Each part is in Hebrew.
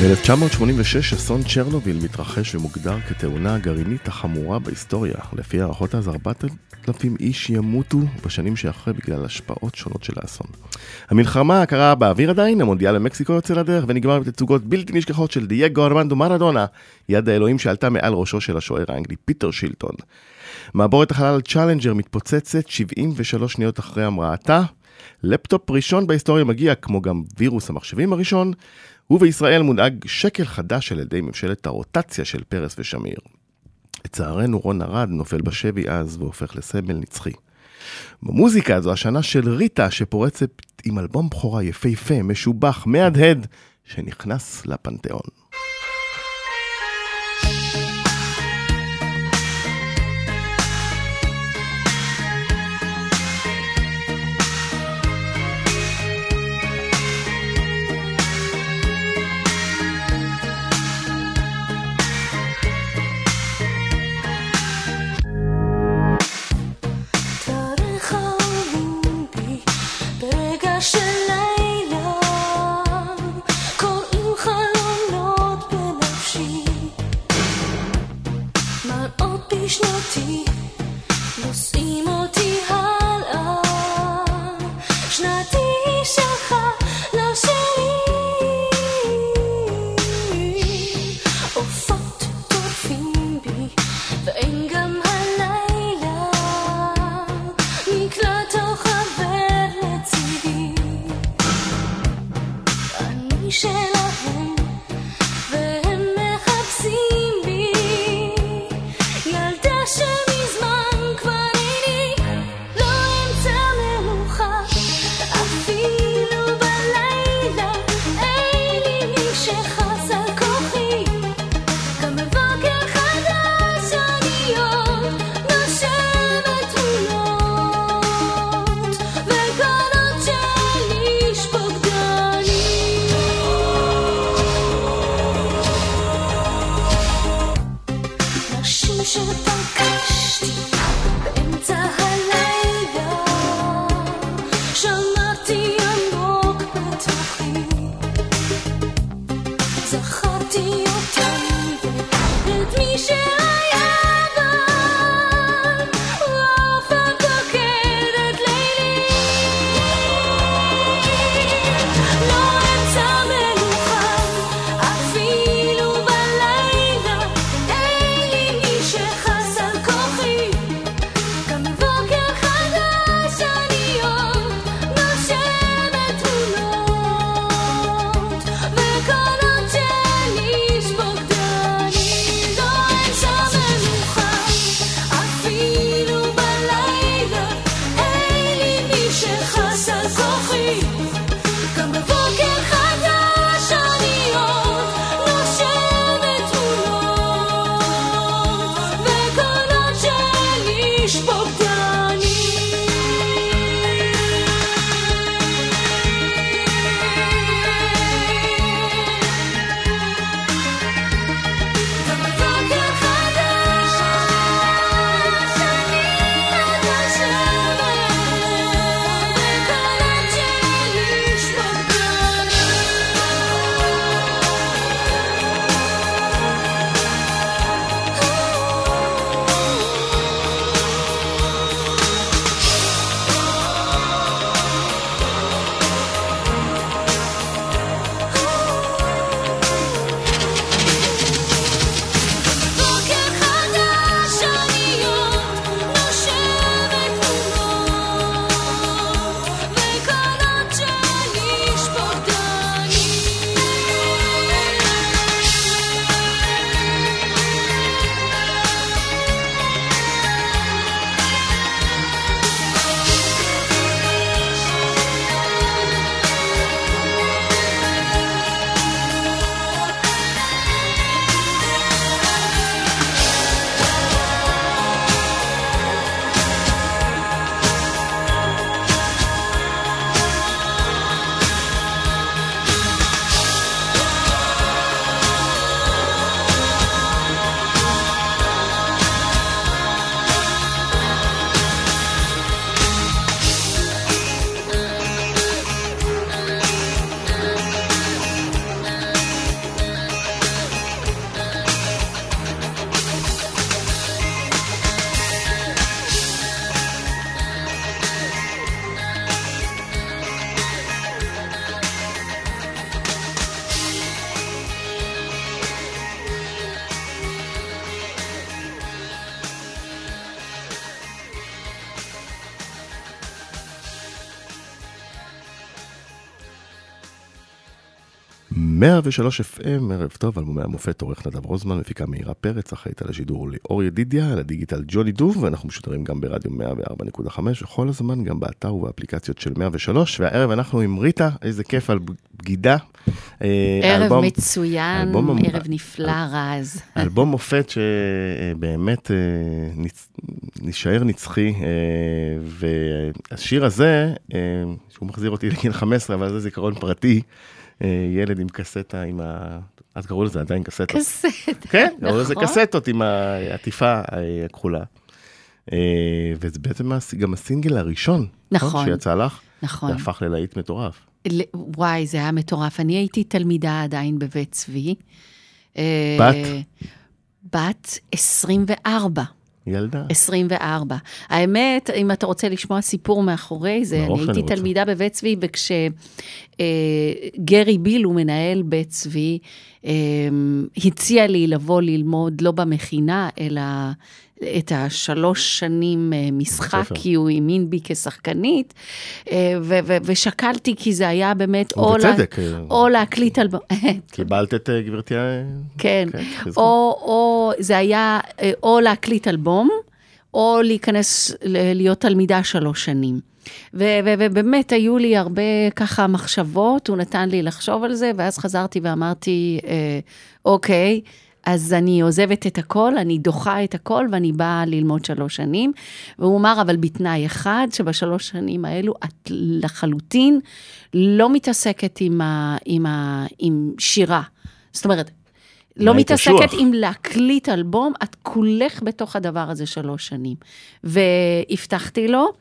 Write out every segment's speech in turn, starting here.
ב-1986 אסון צ'רנוביל מתרחש ומוגדר כתאונה הגרעינית החמורה בהיסטוריה. לפי הערכות אז 4,000 איש ימותו בשנים שאחרי בגלל השפעות שונות של האסון. המלחמה הקרה באוויר עדיין, המונדיאל במקסיקו יוצא לדרך ונגמר בתצוגות בלתי נשכחות של דייגו ארמנדו מרדונה, יד האלוהים שעלתה מעל ראשו של השוער האנגלי פיטר שילטון. מעבורת החלל צ'אלנג'ר מתפוצצת 73 שניות אחרי המראתה. לפטופ ראשון בהיסטוריה מגיע, כמו גם וירוס המחשבים הראשון, ובישראל מונהג שקל חדש על ידי ממשלת הרוטציה של פרס ושמיר. לצערנו רון ארד נופל בשבי אז והופך לסמל נצחי. במוזיקה זו השנה של ריטה שפורצת עם אלבום בכורה יפהפה, משובח, מהדהד, שנכנס לפנתיאון. empty. 103 FM, ערב טוב, אלבומי המופת, עורך נדב רוזמן, מפיקה מאירה פרץ, אחראית על השידור ליאור ידידיה, על הדיגיטל ג'ולי דוב, ואנחנו משודרים גם ברדיו 104.5, וכל הזמן גם באתר ובאפליקציות של 103, והערב אנחנו עם ריטה, איזה כיף על בגידה. אה, ערב אלבום, מצוין, אלבום, ערב נפלא, רז. אלבום מופת שבאמת אה, נשאר נצחי, אה, והשיר הזה, שהוא מחזיר אותי לגיל 15, אבל זה זיכרון פרטי. אה, ילד עם קסטה, עם ה... אז קראו לזה עדיין קסטה. קסטה, כן, נכון. קראו לזה קסטות עם העטיפה הכחולה. אה, וזה בעצם גם הסינגל הראשון, נכון, נכון. שיצא לך. נכון. והפך ללהיט מטורף. וואי, זה היה מטורף. אני הייתי תלמידה עדיין בבית צבי. אה, בת? בת 24. ילדה. 24. האמת, אם אתה רוצה לשמוע סיפור מאחורי זה, אני הייתי רוצה. תלמידה בבית צבי, וכשגרי אה, ביל, הוא מנהל בית צבי, אה, הציע לי לבוא ללמוד לא במכינה, אלא את השלוש שנים אה, משחק, כי הוא האמין בי כשחקנית, אה, ושקלתי, כי זה היה באמת, או, לה, או להקליט על... קיבלת את אה, גברתי ה... כן, כן או, או זה היה או להקליט אלבום, או להיכנס, להיות תלמידה שלוש שנים. ובאמת היו לי הרבה ככה מחשבות, הוא נתן לי לחשוב על זה, ואז חזרתי ואמרתי, אוקיי, אז אני עוזבת את הכל, אני דוחה את הכל ואני באה ללמוד שלוש שנים. והוא אמר, אבל בתנאי אחד, שבשלוש שנים האלו את לחלוטין לא מתעסקת עם, ה, עם, ה, עם שירה. זאת אומרת, לא מתעסקת קשוח. עם להקליט אלבום, את כולך בתוך הדבר הזה שלוש שנים. והבטחתי לו,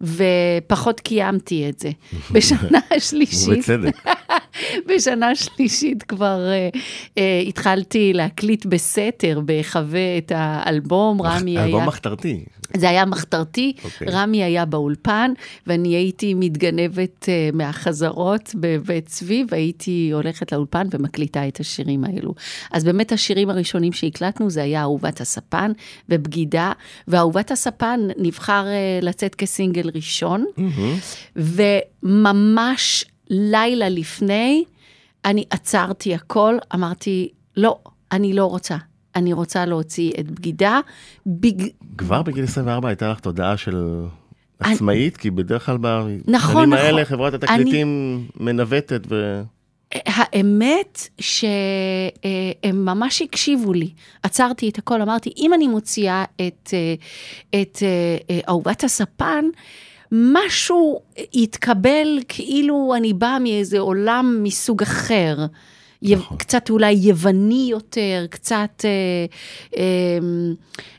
ופחות קיימתי את זה. בשנה השלישית... ובצדק. בשנה שלישית כבר uh, uh, התחלתי להקליט בסתר, בחווה את האלבום, רמי היה... אלבום מחתרתי. זה היה מחתרתי, okay. אוקיי. רמי היה באולפן, ואני הייתי מתגנבת uh, מהחזרות בבית צבי, והייתי הולכת לאולפן ומקליטה את השירים האלו. אז באמת השירים הראשונים שהקלטנו זה היה אהובת הספן ובגידה, ואהובת הספן נבחר uh, לצאת כסינגל ראשון, mm-hmm. וממש לילה לפני, אני עצרתי הכל, אמרתי, לא, אני לא רוצה. אני רוצה להוציא את בגידה. בג... כבר בגיל 24 הייתה לך תודעה של עצמאית? אני... כי בדרך כלל בשנים נכון, נכון. האלה חברת התקליטים אני... מנווטת ו... האמת שהם ממש הקשיבו לי. עצרתי את הכל, אמרתי, אם אני מוציאה את, את אהובת הספן, משהו יתקבל כאילו אני באה מאיזה עולם מסוג אחר. נכון. קצת אולי יווני יותר, קצת אה, אה,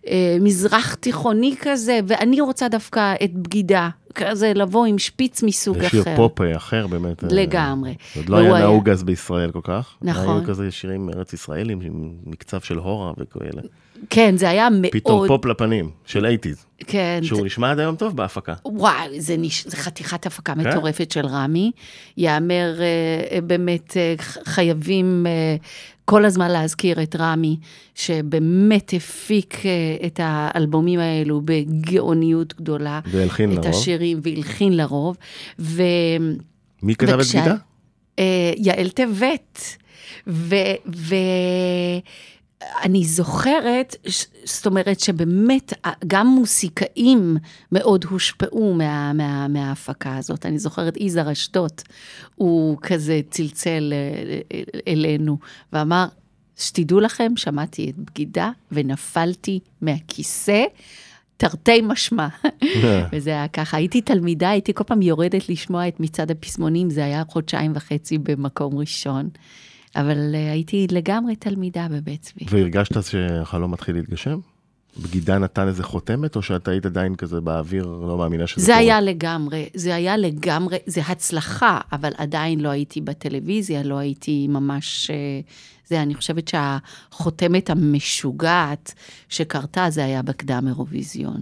אה, מזרח תיכוני כזה, ואני רוצה דווקא את בגידה. כזה לבוא עם שפיץ מסוג אחר. ושיר פופ אחר באמת. אה, לגמרי. עוד לא היה נהוג אז בישראל כל כך. נכון. היו כזה שירים ארץ ישראלים עם מקצב של הורה וכאלה. כן, זה היה מאוד... פתאום פופ לפנים, של eighties. כן. שהוא נשמע עד היום טוב בהפקה. וואי, זה, נש... זה חתיכת הפקה כן? מטורפת של רמי. יאמר, אה, באמת אה, חייבים אה, כל הזמן להזכיר את רמי, שבאמת הפיק את האלבומים האלו בגאוניות גדולה. והלחין לרוב. את השירים, והלחין לרוב. ו... מי כתב את בגידה? יעל טבת. ו... ו... אני זוכרת, זאת אומרת שבאמת גם מוסיקאים מאוד הושפעו מה, מה, מההפקה הזאת. אני זוכרת יזהר אשדות, הוא כזה צלצל אה, אלינו ואמר, שתדעו לכם, שמעתי את בגידה ונפלתי מהכיסא. תרתי משמע. וזה היה ככה, הייתי תלמידה, הייתי כל פעם יורדת לשמוע את מצעד הפזמונים, זה היה חודשיים וחצי במקום ראשון. אבל uh, הייתי לגמרי תלמידה בבית צבי. והרגשת שהחלום מתחיל להתגשם? בגידה נתן איזה חותמת, או שאת היית עדיין כזה באוויר, לא מאמינה שזה זה קורה? זה היה לגמרי, זה היה לגמרי, זה הצלחה, אבל עדיין לא הייתי בטלוויזיה, לא הייתי ממש... אה, זה, אני חושבת שהחותמת המשוגעת שקרתה, זה היה בקדם אירוויזיון.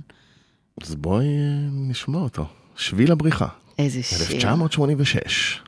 אז בואי אה, נשמע אותו. שביל הבריחה. איזה שיר. 1986.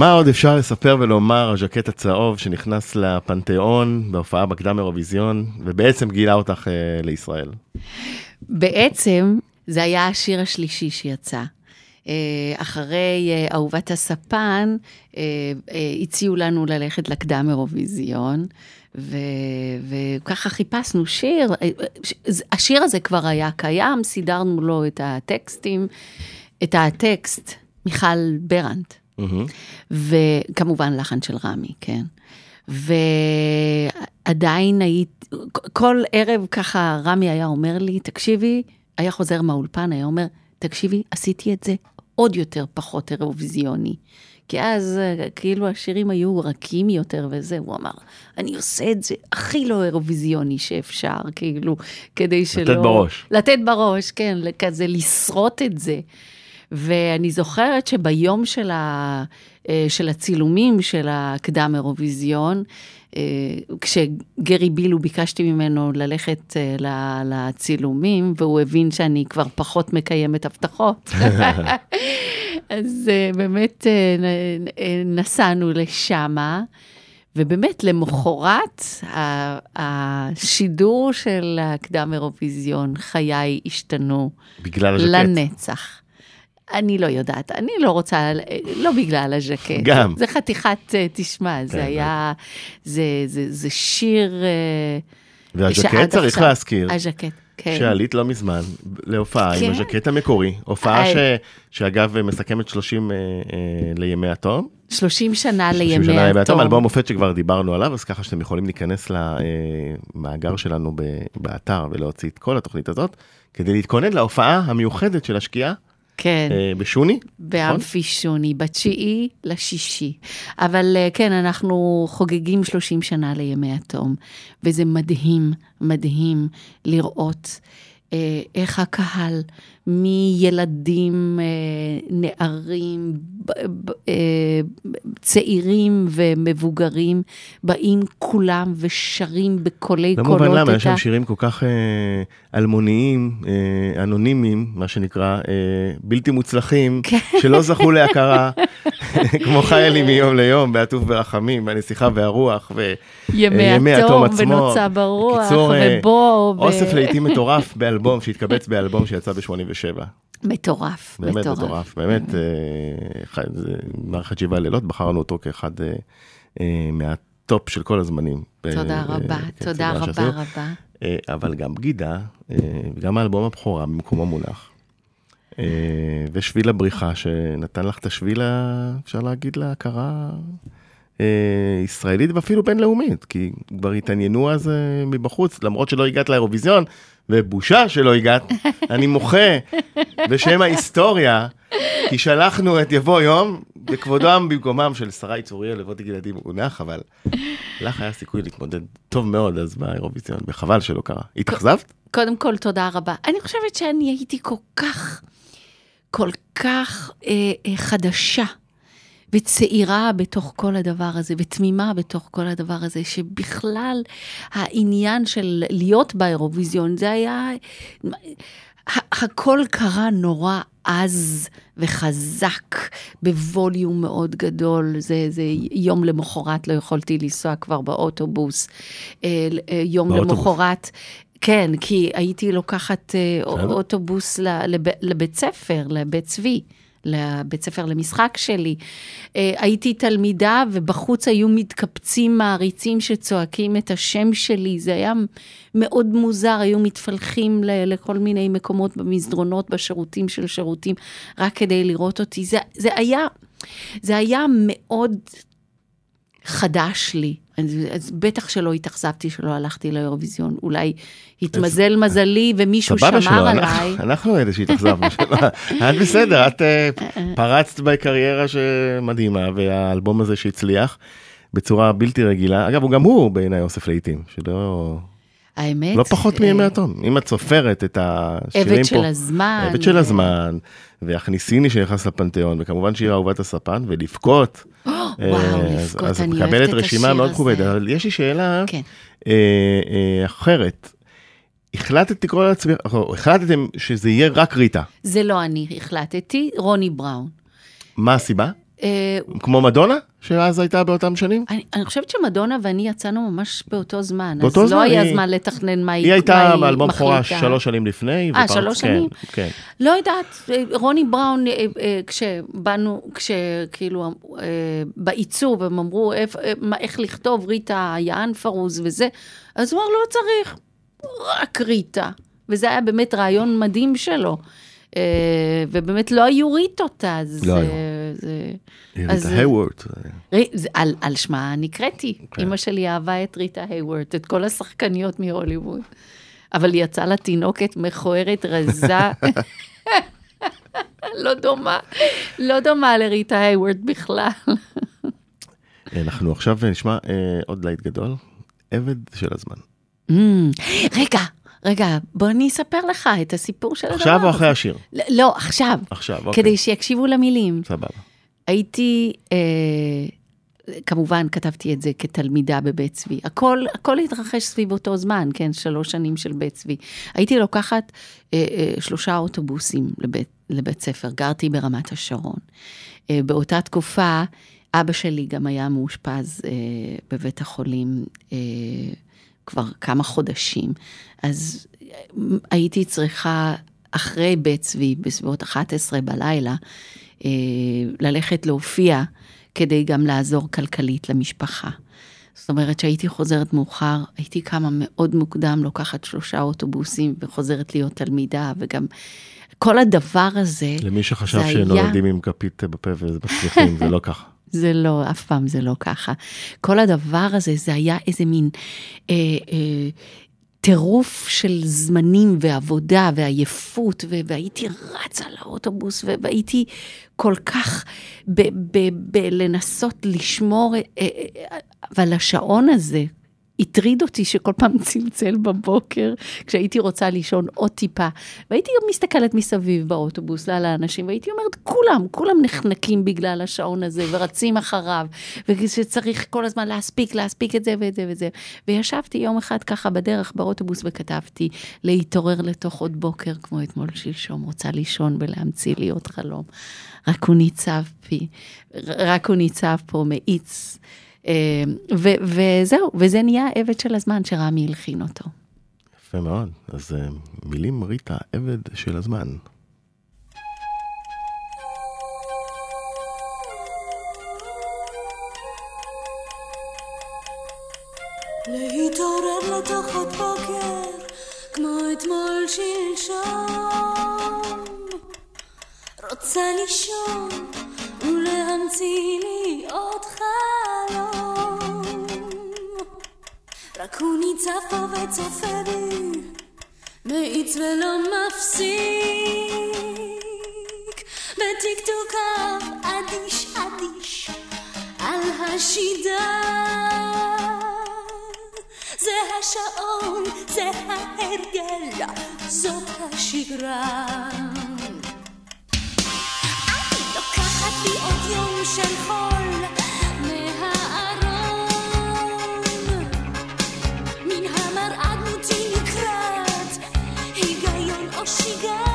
מה עוד אפשר לספר ולומר, הז'קט הצהוב שנכנס לפנתיאון בהופעה בקדם אירוויזיון, ובעצם גילה אותך אה, לישראל? בעצם זה היה השיר השלישי שיצא. אה, אחרי אה, אהובת הספן, אה, הציעו לנו ללכת לקדם אירוויזיון, ו, וככה חיפשנו שיר. השיר הזה כבר היה קיים, סידרנו לו את הטקסטים, את הטקסט, מיכל ברנט. Mm-hmm. וכמובן לחן של רמי, כן. ועדיין היית, כל ערב ככה רמי היה אומר לי, תקשיבי, היה חוזר מהאולפן, היה אומר, תקשיבי, עשיתי את זה עוד יותר פחות אירוויזיוני. כי אז כאילו השירים היו רכים יותר וזה, הוא אמר, אני עושה את זה הכי לא אירוויזיוני שאפשר, כאילו, כדי שלא... לתת בראש. לתת בראש, כן, כזה לשרוט את זה. ואני זוכרת שביום של, ה, אה, של הצילומים של הקדם אירוויזיון, אה, כשגרי בילו ביקשתי ממנו ללכת אה, לצילומים, והוא הבין שאני כבר פחות מקיימת הבטחות. אז באמת נסענו לשמה. ובאמת, למחרת, השידור של הקדם אירוויזיון, חיי השתנו. בגלל הז'קט. לנצח. אני לא יודעת, אני לא רוצה, לא בגלל הז'קט. גם. זה חתיכת, אה, תשמע, זה היה, זה, זה, זה שיר... אה, והז'קט צריך עכשיו, להזכיר. הז'קט. כן. שעלית לא מזמן להופעה כן. עם הז'קט המקורי, הופעה I... ש, שאגב מסכמת 30 אה, אה, לימי התום. 30 שנה 30 לימי שנה התום. התום, אלבום מופת שכבר דיברנו עליו, אז ככה שאתם יכולים להיכנס למאגר שלנו באתר ולהוציא את כל התוכנית הזאת, כדי להתכונן להופעה המיוחדת של השקיעה. כן. אה, בשוני? באמפי נכון? שוני, בתשיעי לשישי. אבל אה, כן, אנחנו חוגגים 30 שנה לימי התום, וזה מדהים, מדהים לראות אה, איך הקהל מילדים, אה, נערים, אה, צעירים ומבוגרים, באים כולם ושרים בקולי קולות. לא מובן למה, יש שם שירים כל כך אלמוניים, אנונימיים, מה שנקרא, בלתי מוצלחים, כן. שלא זכו להכרה, כמו חיילים מיום ליום, בעטוף ברחמים, בנסיכה והרוח, וימי התום עצמו. ונוצה ברוח, ובוא. אוסף לעיתים מטורף באלבום, שהתקבץ באלבום שיצא ב-87. מטורף, באמת מטורף. מטורף, באמת, אה, מערכת שבעה לילות, בחרנו אותו כאחד אה, אה, מהטופ של כל הזמנים. תודה רבה, תודה רבה רבה. אבל גם בגידה, וגם האלבום הבכורה במקום המונח. ושביל הבריחה, שנתן לך את השביל, אפשר להגיד, להכרה ישראלית ואפילו בינלאומית, כי כבר התעניינו אז מבחוץ, למרות שלא הגעת לאירוויזיון, ובושה שלא הגעת, אני מוחה בשם ההיסטוריה, כי שלחנו את יבוא יום בכבודם במקומם של שרי צוריאל לבוא ילדים מונח, אבל לך היה סיכוי להתמודד טוב מאוד אז באירוויזיון, וחבל שלא קרה. התאכזבת? קודם כל, תודה רבה. אני חושבת שאני הייתי כל כך, כל כך אה, אה, חדשה. וצעירה בתוך כל הדבר הזה, ותמימה בתוך כל הדבר הזה, שבכלל העניין של להיות באירוויזיון, זה היה... הכל קרה נורא עז וחזק, בווליום מאוד גדול. זה, זה יום למחרת לא יכולתי לנסוע כבר באוטובוס. אה, יום באוטובוס. למחרת... כן, כי הייתי לוקחת אה, אוטובוס לבית ספר, לבית צבי. לבית ספר למשחק שלי. אה, הייתי תלמידה ובחוץ היו מתקפצים מעריצים שצועקים את השם שלי, זה היה מאוד מוזר, היו מתפלחים לכל מיני מקומות במסדרונות, בשירותים של שירותים, רק כדי לראות אותי. זה, זה היה, זה היה מאוד חדש לי. אז בטח שלא התאכזבתי שלא הלכתי לאירוויזיון, אולי התמזל מזלי ומישהו שמר עליי. אנחנו אלה שהתאכזבנו, את בסדר, את אה, פרצת בקריירה שמדהימה, והאלבום הזה שהצליח בצורה בלתי רגילה, אגב, הוא גם הוא בעיניי אוסף לעיתים, שלא... האמת... לא פחות מימי התום. אם את סופרת את השירים פה... עבד של הזמן. עבד של הזמן, והכניסיני שנכנס לפנתיאון, וכמובן שיר אהובת הספן, ולבכות. וואו, אה, לבכות, אני אוהבת את השיר הזה. אז את מקבלת רשימה מאוד כובדת, אבל יש לי שאלה כן. אה, אה, אחרת. החלטת לקרוא לעצמך, החלטתם שזה יהיה רק ריטה. זה לא אני החלטתי, רוני בראון. מה הסיבה? אה, כמו מדונה, שאז הייתה באותם שנים? אני, אני חושבת שמדונה ואני יצאנו ממש באותו זמן. באותו אז זמן, לא היה היא- זמן לתכנן מה היא היא הייתה באלבום בכורה מחליטה. שלוש שנים לפני. אה, שלוש כן, שנים? כן. לא יודעת, אה, רוני בראון, אה, כשבאנו, כשכאילו, בעיצוב, הם אמרו מה- איך לכתוב ריטה יען פרוז וזה, אז הוא אמר, לא צריך, רק ריטה. וזה היה באמת רעיון מדהים שלו. אה, ובאמת לא היו ריטות אז. לא אה, היו. ריטה היוורד. זה- על, שמה נקראתי. כן. אימא שלי אהבה את ריטה היוורד, את כל השחקניות מהוליווד. אבל יצאה לה תינוקת מכוערת, רזה, לא דומה, לא דומה לריטה היוורד בכלל. אנחנו עכשיו נשמע אה, עוד להיט גדול, עבד של הזמן. Mm, רגע, רגע, בוא אני אספר לך את הסיפור של הדבר. עכשיו או אחרי השיר? לא, לא, עכשיו. עכשיו, אוקיי. כדי שיקשיבו למילים. סבבה. הייתי, אה, כמובן כתבתי את זה כתלמידה בבית צבי. הכל, הכל התרחש סביב אותו זמן, כן, שלוש שנים של בית צבי. הייתי לוקחת אה, אה, שלושה אוטובוסים לבית, לבית ספר, גרתי ברמת השרון. אה, באותה תקופה, אבא שלי גם היה מאושפז אה, בבית החולים אה, כבר כמה חודשים. אז הייתי צריכה, אחרי בית צבי, בסביבות 11 בלילה, אה, ללכת להופיע כדי גם לעזור כלכלית למשפחה. זאת אומרת שהייתי חוזרת מאוחר, הייתי קמה מאוד מוקדם, לוקחת שלושה אוטובוסים וחוזרת להיות תלמידה, וגם כל הדבר הזה, למי שחשב זה היה- שנולדים עם כפית בפה ומצליחים, זה לא ככה. זה לא, אף פעם זה לא ככה. כל הדבר הזה, זה היה איזה מין אה, אה, טירוף של זמנים ועבודה ועייפות, והייתי רצה לאוטובוס, והייתי כל כך בלנסות לשמור, אה, אה, אבל השעון הזה, הטריד אותי שכל פעם צלצל בבוקר, כשהייתי רוצה לישון עוד טיפה. והייתי מסתכלת מסביב באוטובוס על האנשים, והייתי אומרת, כולם, כולם נחנקים בגלל השעון הזה, ורצים אחריו, ושצריך כל הזמן להספיק, להספיק את זה ואת זה ואת זה. וישבתי יום אחד ככה בדרך באוטובוס וכתבתי, להתעורר לתוך עוד בוקר, כמו אתמול שלשום, רוצה לישון ולהמציא לי עוד חלום. רק הוא ניצב פי, רק הוא ניצב פה, מאיץ. אה, ו- וזהו, וזה נהיה עבד של הזמן שרמי הלחין אותו. יפה מאוד. אז אה, מילים ריטה, עבד של הזמן. להתעורר לתוך עוד בוקר, כמו אתמול שלשום. רוצה לישון ולהמציא ניצב פה וצופה בי, מאיץ ולא מפסיק. בטיקטוקיו אדיש אדיש על השידה. זה השעון, זה ההרגל, זאת השגרה. אני לוקחת לי עוד יום של חול היגיון או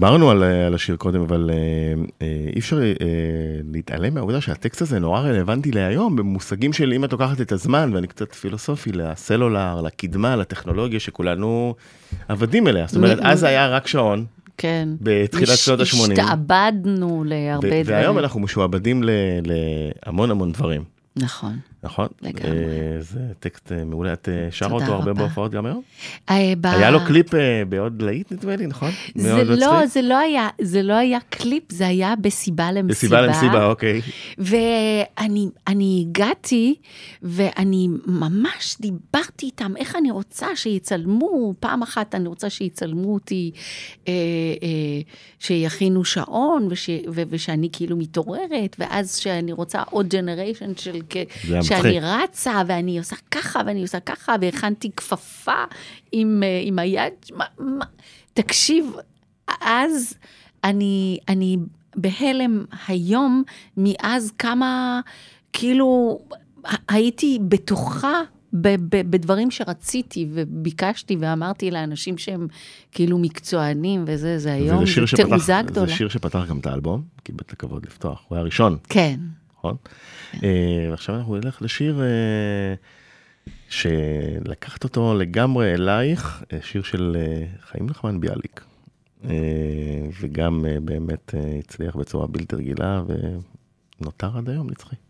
דיברנו על, על השיר קודם, אבל אה, אה, אי אפשר אה, להתעלם מהעובדה שהטקסט הזה נורא רלוונטי להיום, במושגים של אם את לוקחת את הזמן, ואני קצת פילוסופי, לסלולר, לקדמה, לטכנולוגיה שכולנו עבדים אליה. זאת אומרת, אז היה רק שעון. כן. בתחילת שנות ה-80. השתעבדנו להרבה דברים. והיום אנחנו משועבדים להמון המון דברים. נכון. נכון? אה, זה טקסט אה, מעולה, את אה, שרה אותו הרבה רבה. בהופעות גם היום? היה לו קליפ בעוד להיט נדמה לי, נכון? זה לא. זה לא היה, זה לא היה קליפ, זה היה בסיבה למסיבה. בסיבה למסיבה, אוקיי. ואני אני הגעתי, ואני ממש דיברתי איתם, איך אני רוצה שיצלמו, פעם אחת אני רוצה שיצלמו אותי, שיכינו שעון, ושאני כאילו מתעוררת, ואז שאני רוצה עוד generation של, שאני. רצה, ואני עושה ככה, ואני עושה ככה, והכנתי כפפה עם, אה, עם היד, מה, מה, תקשיב, אז אני, אני בהלם היום, מאז כמה, כאילו, הייתי בטוחה בדברים שרציתי וביקשתי ואמרתי לאנשים שהם כאילו מקצוענים וזה, זה היום, זו תעוזה גדולה. זה שיר שפתח גם את האלבום, קיבל את הכבוד לפתוח, הוא היה הראשון, כן, נכון? אה, ועכשיו אנחנו נלך לשיר אה, שלקחת אותו לגמרי אלייך, אה, שיר של חיים נחמן ביאליק. וגם באמת הצליח בצורה בלתי רגילה ונותר עד היום נצחי. ♪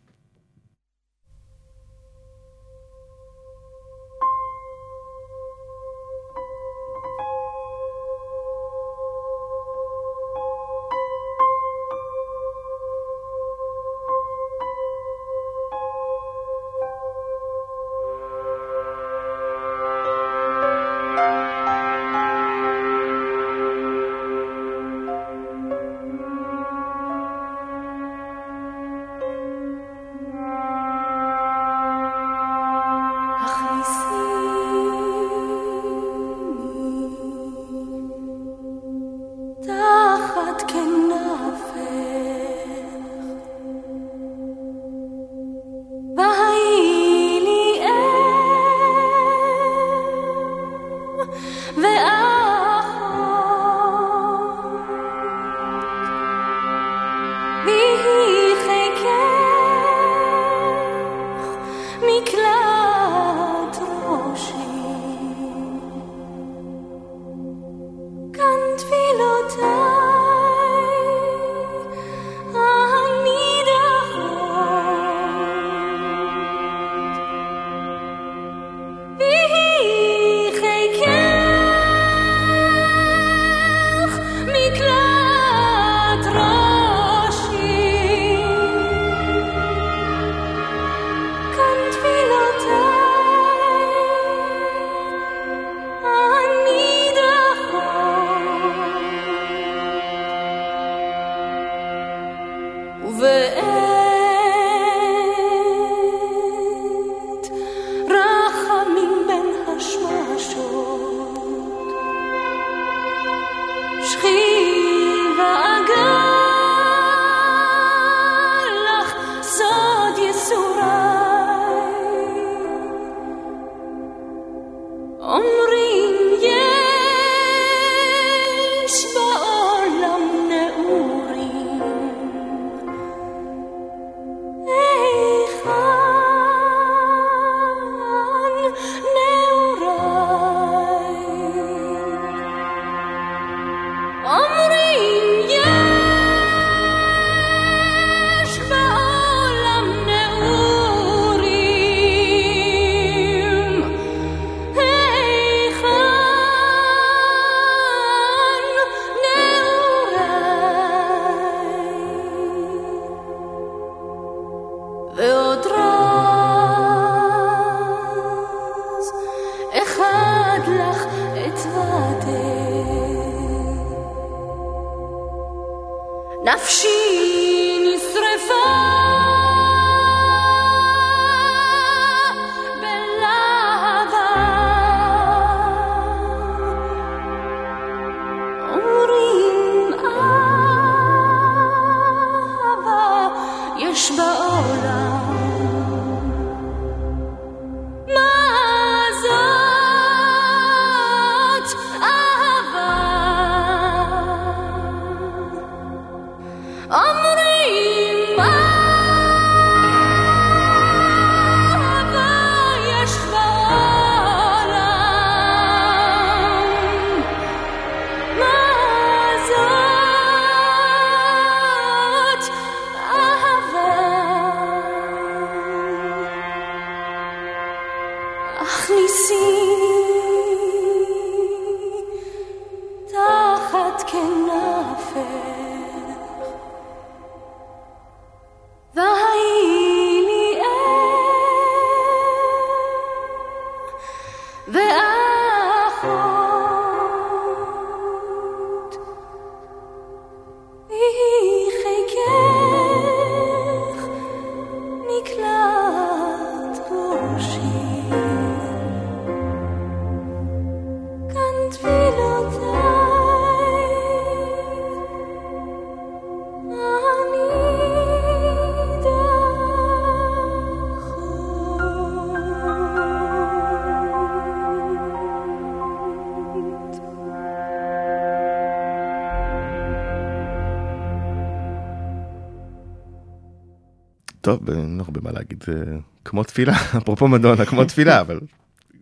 טוב, אין הרבה מה להגיד, זה כמו תפילה, אפרופו מדונה, כמו תפילה, אבל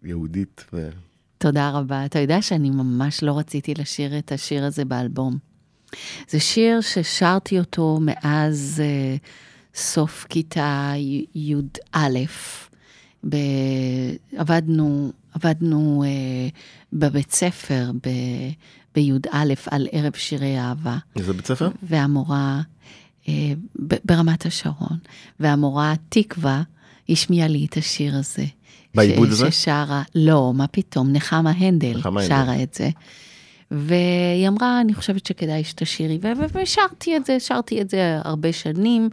יהודית. ו... תודה רבה. אתה יודע שאני ממש לא רציתי לשיר את השיר הזה באלבום. זה שיר ששרתי אותו מאז אה, סוף כיתה י"א. ב... עבדנו, עבדנו אה, בבית ספר ב... בי"א על ערב שירי אהבה. איזה בית ספר? והמורה אה, ברמת השרון, והמורה תקווה השמיעה לי את השיר הזה. בעיבוד הזה? ששרה, לא, מה פתאום, נחמה הנדל נחמה הנדל. שרה את זה. והיא אמרה, אני חושבת שכדאי שתשירי, ו- ושרתי את זה, שרתי את זה הרבה שנים,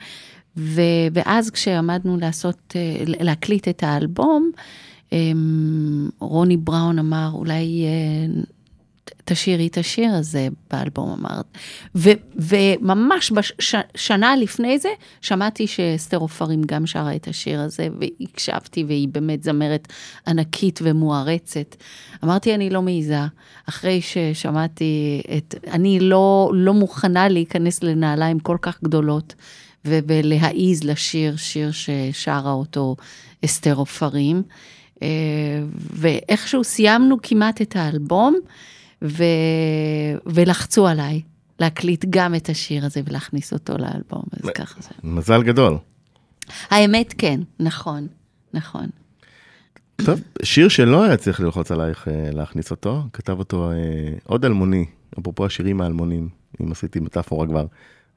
ו- ואז כשעמדנו לעשות, אה, להקליט את האלבום, אמ, רוני בראון אמר, אולי אה, תשאירי את השיר הזה באלבום, אמרת. ו- וממש בשנה לפני זה, שמעתי שאסתר עופרים גם שרה את השיר הזה, והקשבתי, והיא באמת זמרת ענקית ומוערצת. אמרתי, אני לא מעיזה. אחרי ששמעתי את... אני לא, לא מוכנה להיכנס לנעליים כל כך גדולות, ולהעיז לשיר שיר ששרה אותו אסתר עופרים. אה, ואיכשהו סיימנו כמעט את האלבום, ו... ולחצו עליי להקליט גם את השיר הזה ולהכניס אותו לאלבום, אז ככה זה. מזל גדול. האמת, כן, נכון, נכון. טוב, שיר שלא היה צריך ללחוץ עלייך אה, להכניס אותו, כתב אותו אה, עוד אלמוני, אפרופו השירים האלמונים, אם עשיתי מטאפורה כבר,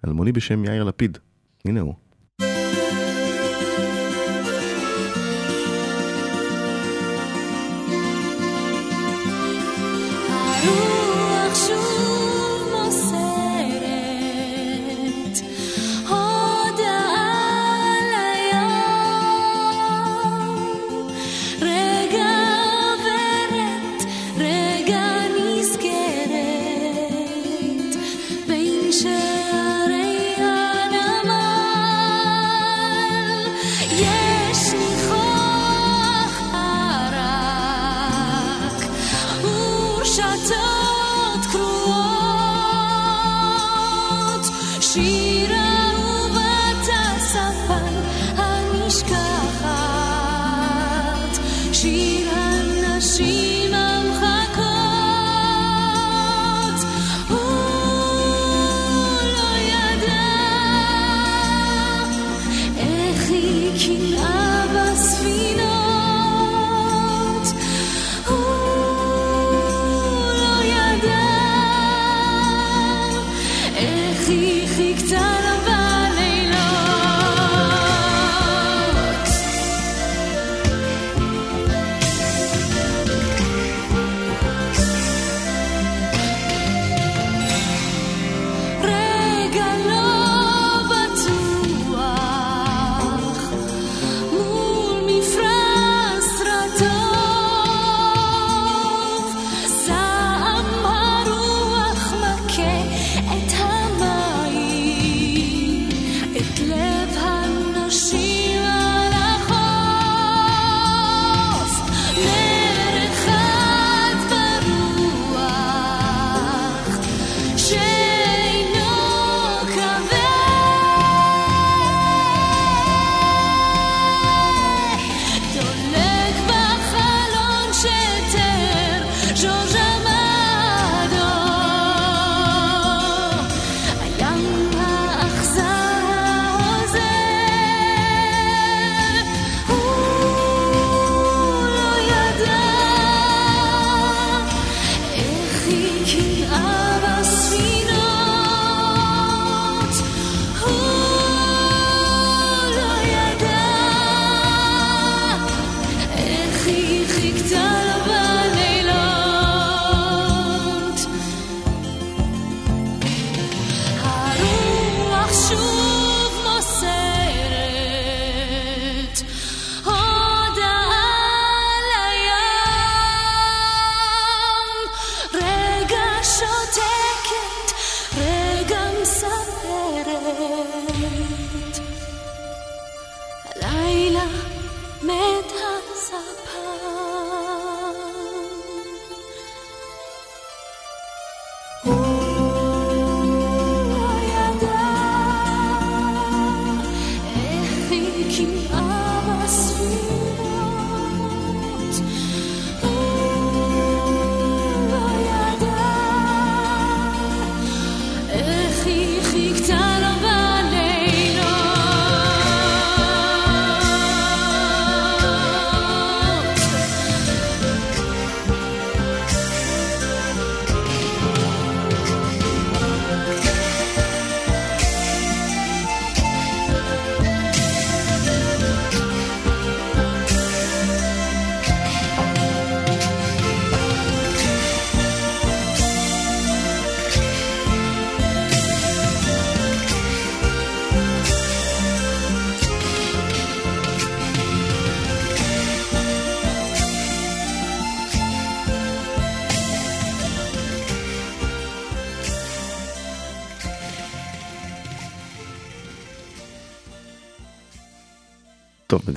אלמוני בשם יאיר לפיד, הנה הוא.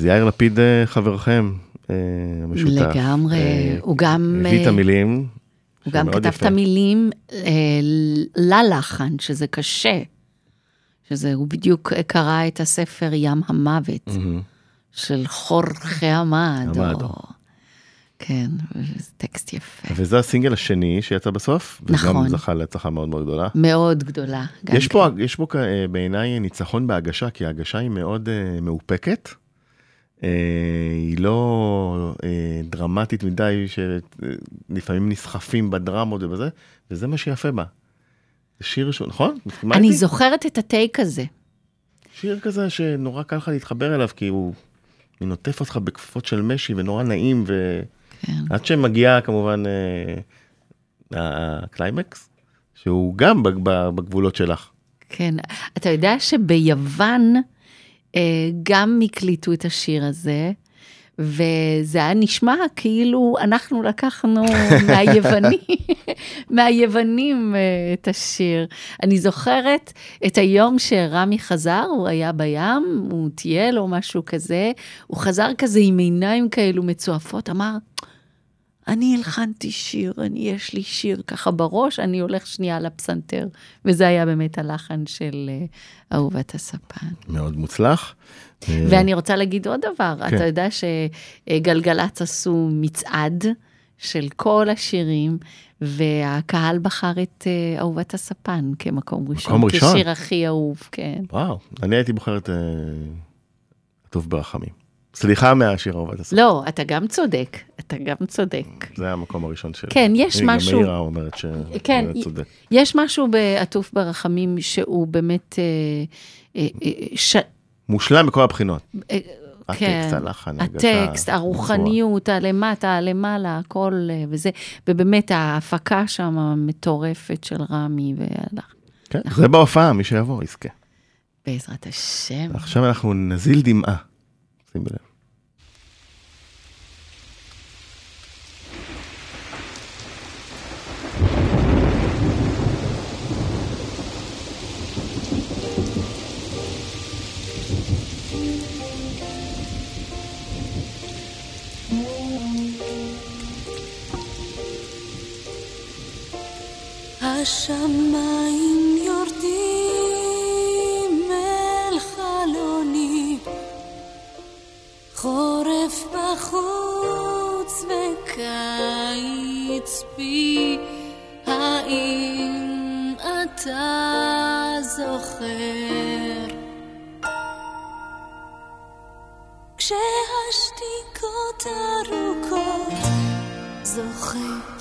אז יאיר לפיד אה, חברכם אה, המשותף. לגמרי, אה, הוא גם... הביא את המילים. הוא גם כתב. את המילים ללחן, שזה קשה. שזה, הוא בדיוק קרא את הספר ים המוות. של חורכה המדו. המדו. כן, זה טקסט יפה. וזה הסינגל השני שיצא בסוף, וגם נכון. זכה להצלחה מאוד מאוד גדולה. מאוד גדולה. יש כן. פה, יש פה אה, בעיניי ניצחון בהגשה, כי ההגשה היא מאוד אה, מאופקת. אה, היא לא אה, דרמטית מדי, שלפעמים נסחפים בדרמות ובזה, וזה מה שיפה בה. זה שיר שהוא, נכון? אני? זוכרת את הטייק הזה. שיר כזה שנורא קל לך להתחבר אליו, כי הוא עוטף אותך בכפפות של משי ונורא נעים, כן. ועד שמגיע כמובן אה, הקליימקס, שהוא גם בג- בג- בגבולות שלך. כן, אתה יודע שביוון גם הקליטו את השיר הזה, וזה היה נשמע כאילו אנחנו לקחנו מהיוונים, מהיוונים אה, את השיר. אני זוכרת את היום שרמי חזר, הוא היה בים, הוא טייל או משהו כזה, הוא חזר כזה עם עיניים כאלו מצועפות, אמר, אני הלחנתי שיר, אני, יש לי שיר ככה בראש, אני הולך שנייה לפסנתר. וזה היה באמת הלחן של אה, אהובת הספן. מאוד מוצלח. ואני רוצה להגיד עוד דבר, כן. אתה יודע שגלגלצ עשו מצעד של כל השירים, והקהל בחר את אה, אהובת הספן כמקום ראשון. מקום ראשון? כשיר הכי אהוב, כן. וואו, אני הייתי בוחר את אה, הטוב ברחמים. סליחה מהשיר אהובת הסוף. לא, אתה גם צודק, אתה גם צודק. זה המקום הראשון שלי. כן, יש הנה, משהו- גם מאירה אומרת ש... כן, זה צודק. יש משהו בעטוף ברחמים שהוא באמת, אה, אה, אה, ש... מושלם מכל הבחינות. אה, הטקסט, הלחן, ההגשה, הטקסט, הרוחניות, הלמטה, הלמעלה, הכל אה, וזה, ובאמת ההפקה שם המטורפת של רמי והלך. כן, זה בהופעה, מי שיבוא יזכה. בעזרת השם. עכשיו אנחנו נזיל דמעה. em breve. A chamar חורף בחוץ וקיץ בי, האם אתה זוכר? כשהשתיקות ארוכות זוכר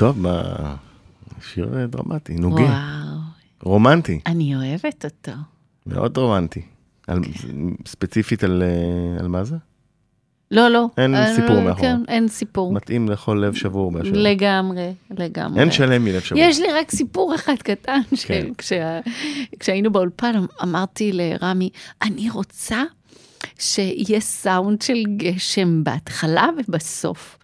טוב, מה... שיר דרמטי, נוגה, וואו, רומנטי, אני אוהבת אותו. מאוד רומנטי. על- ספציפית על אה, על מה זה? לא, לא. אין אה, סיפור מאחורה. כן, אין סיפור. מתאים לכל לב שבור באשר. לגמרי, לגמרי. אין שלם מלב שבור. יש לי רק סיפור אחד קטן, כן. שכשהיינו באולפן אמ- אמרתי לרמי, אני רוצה שיהיה סאונד של גשם בהתחלה ובסוף.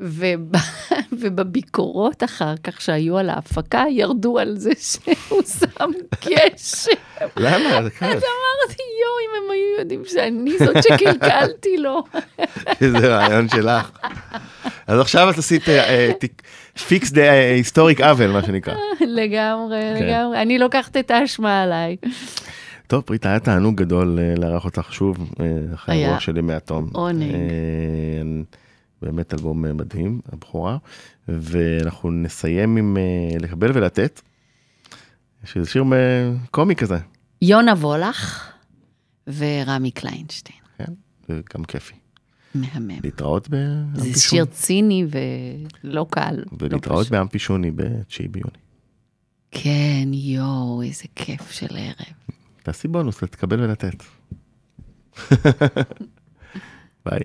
וב... ובביקורות אחר כך שהיו על ההפקה, ירדו על זה שהוא שם גשם. למה? אז אמרתי, יואו, אם הם היו יודעים שאני זאת שקלקלתי לו. איזה רעיון שלך. אז עכשיו את עשית fix the historic עוול, מה שנקרא. לגמרי, כן. לגמרי. אני לוקחת את האשמה עליי. טוב, ריטה, היה תענוג גדול אה, לארח אותך שוב, אה, אחרי היה. הרוח שלי מהתום. עונג. אה, באמת אלבום מדהים, הבכורה. ואנחנו נסיים עם לקבל ולתת, שזה שיר אה, קומי כזה, יונה וולך ורמי קליינשטיין. כן? וגם כיפי. מהמם. להתראות באמפי זה שוני. שיר ציני ולא קל. לא ולהתראות. באמפי שוני ב-9 ביוני. כן, יואו, איזה כיף של ערב. תעשי בונוס, לתקבל ולתת. ביי.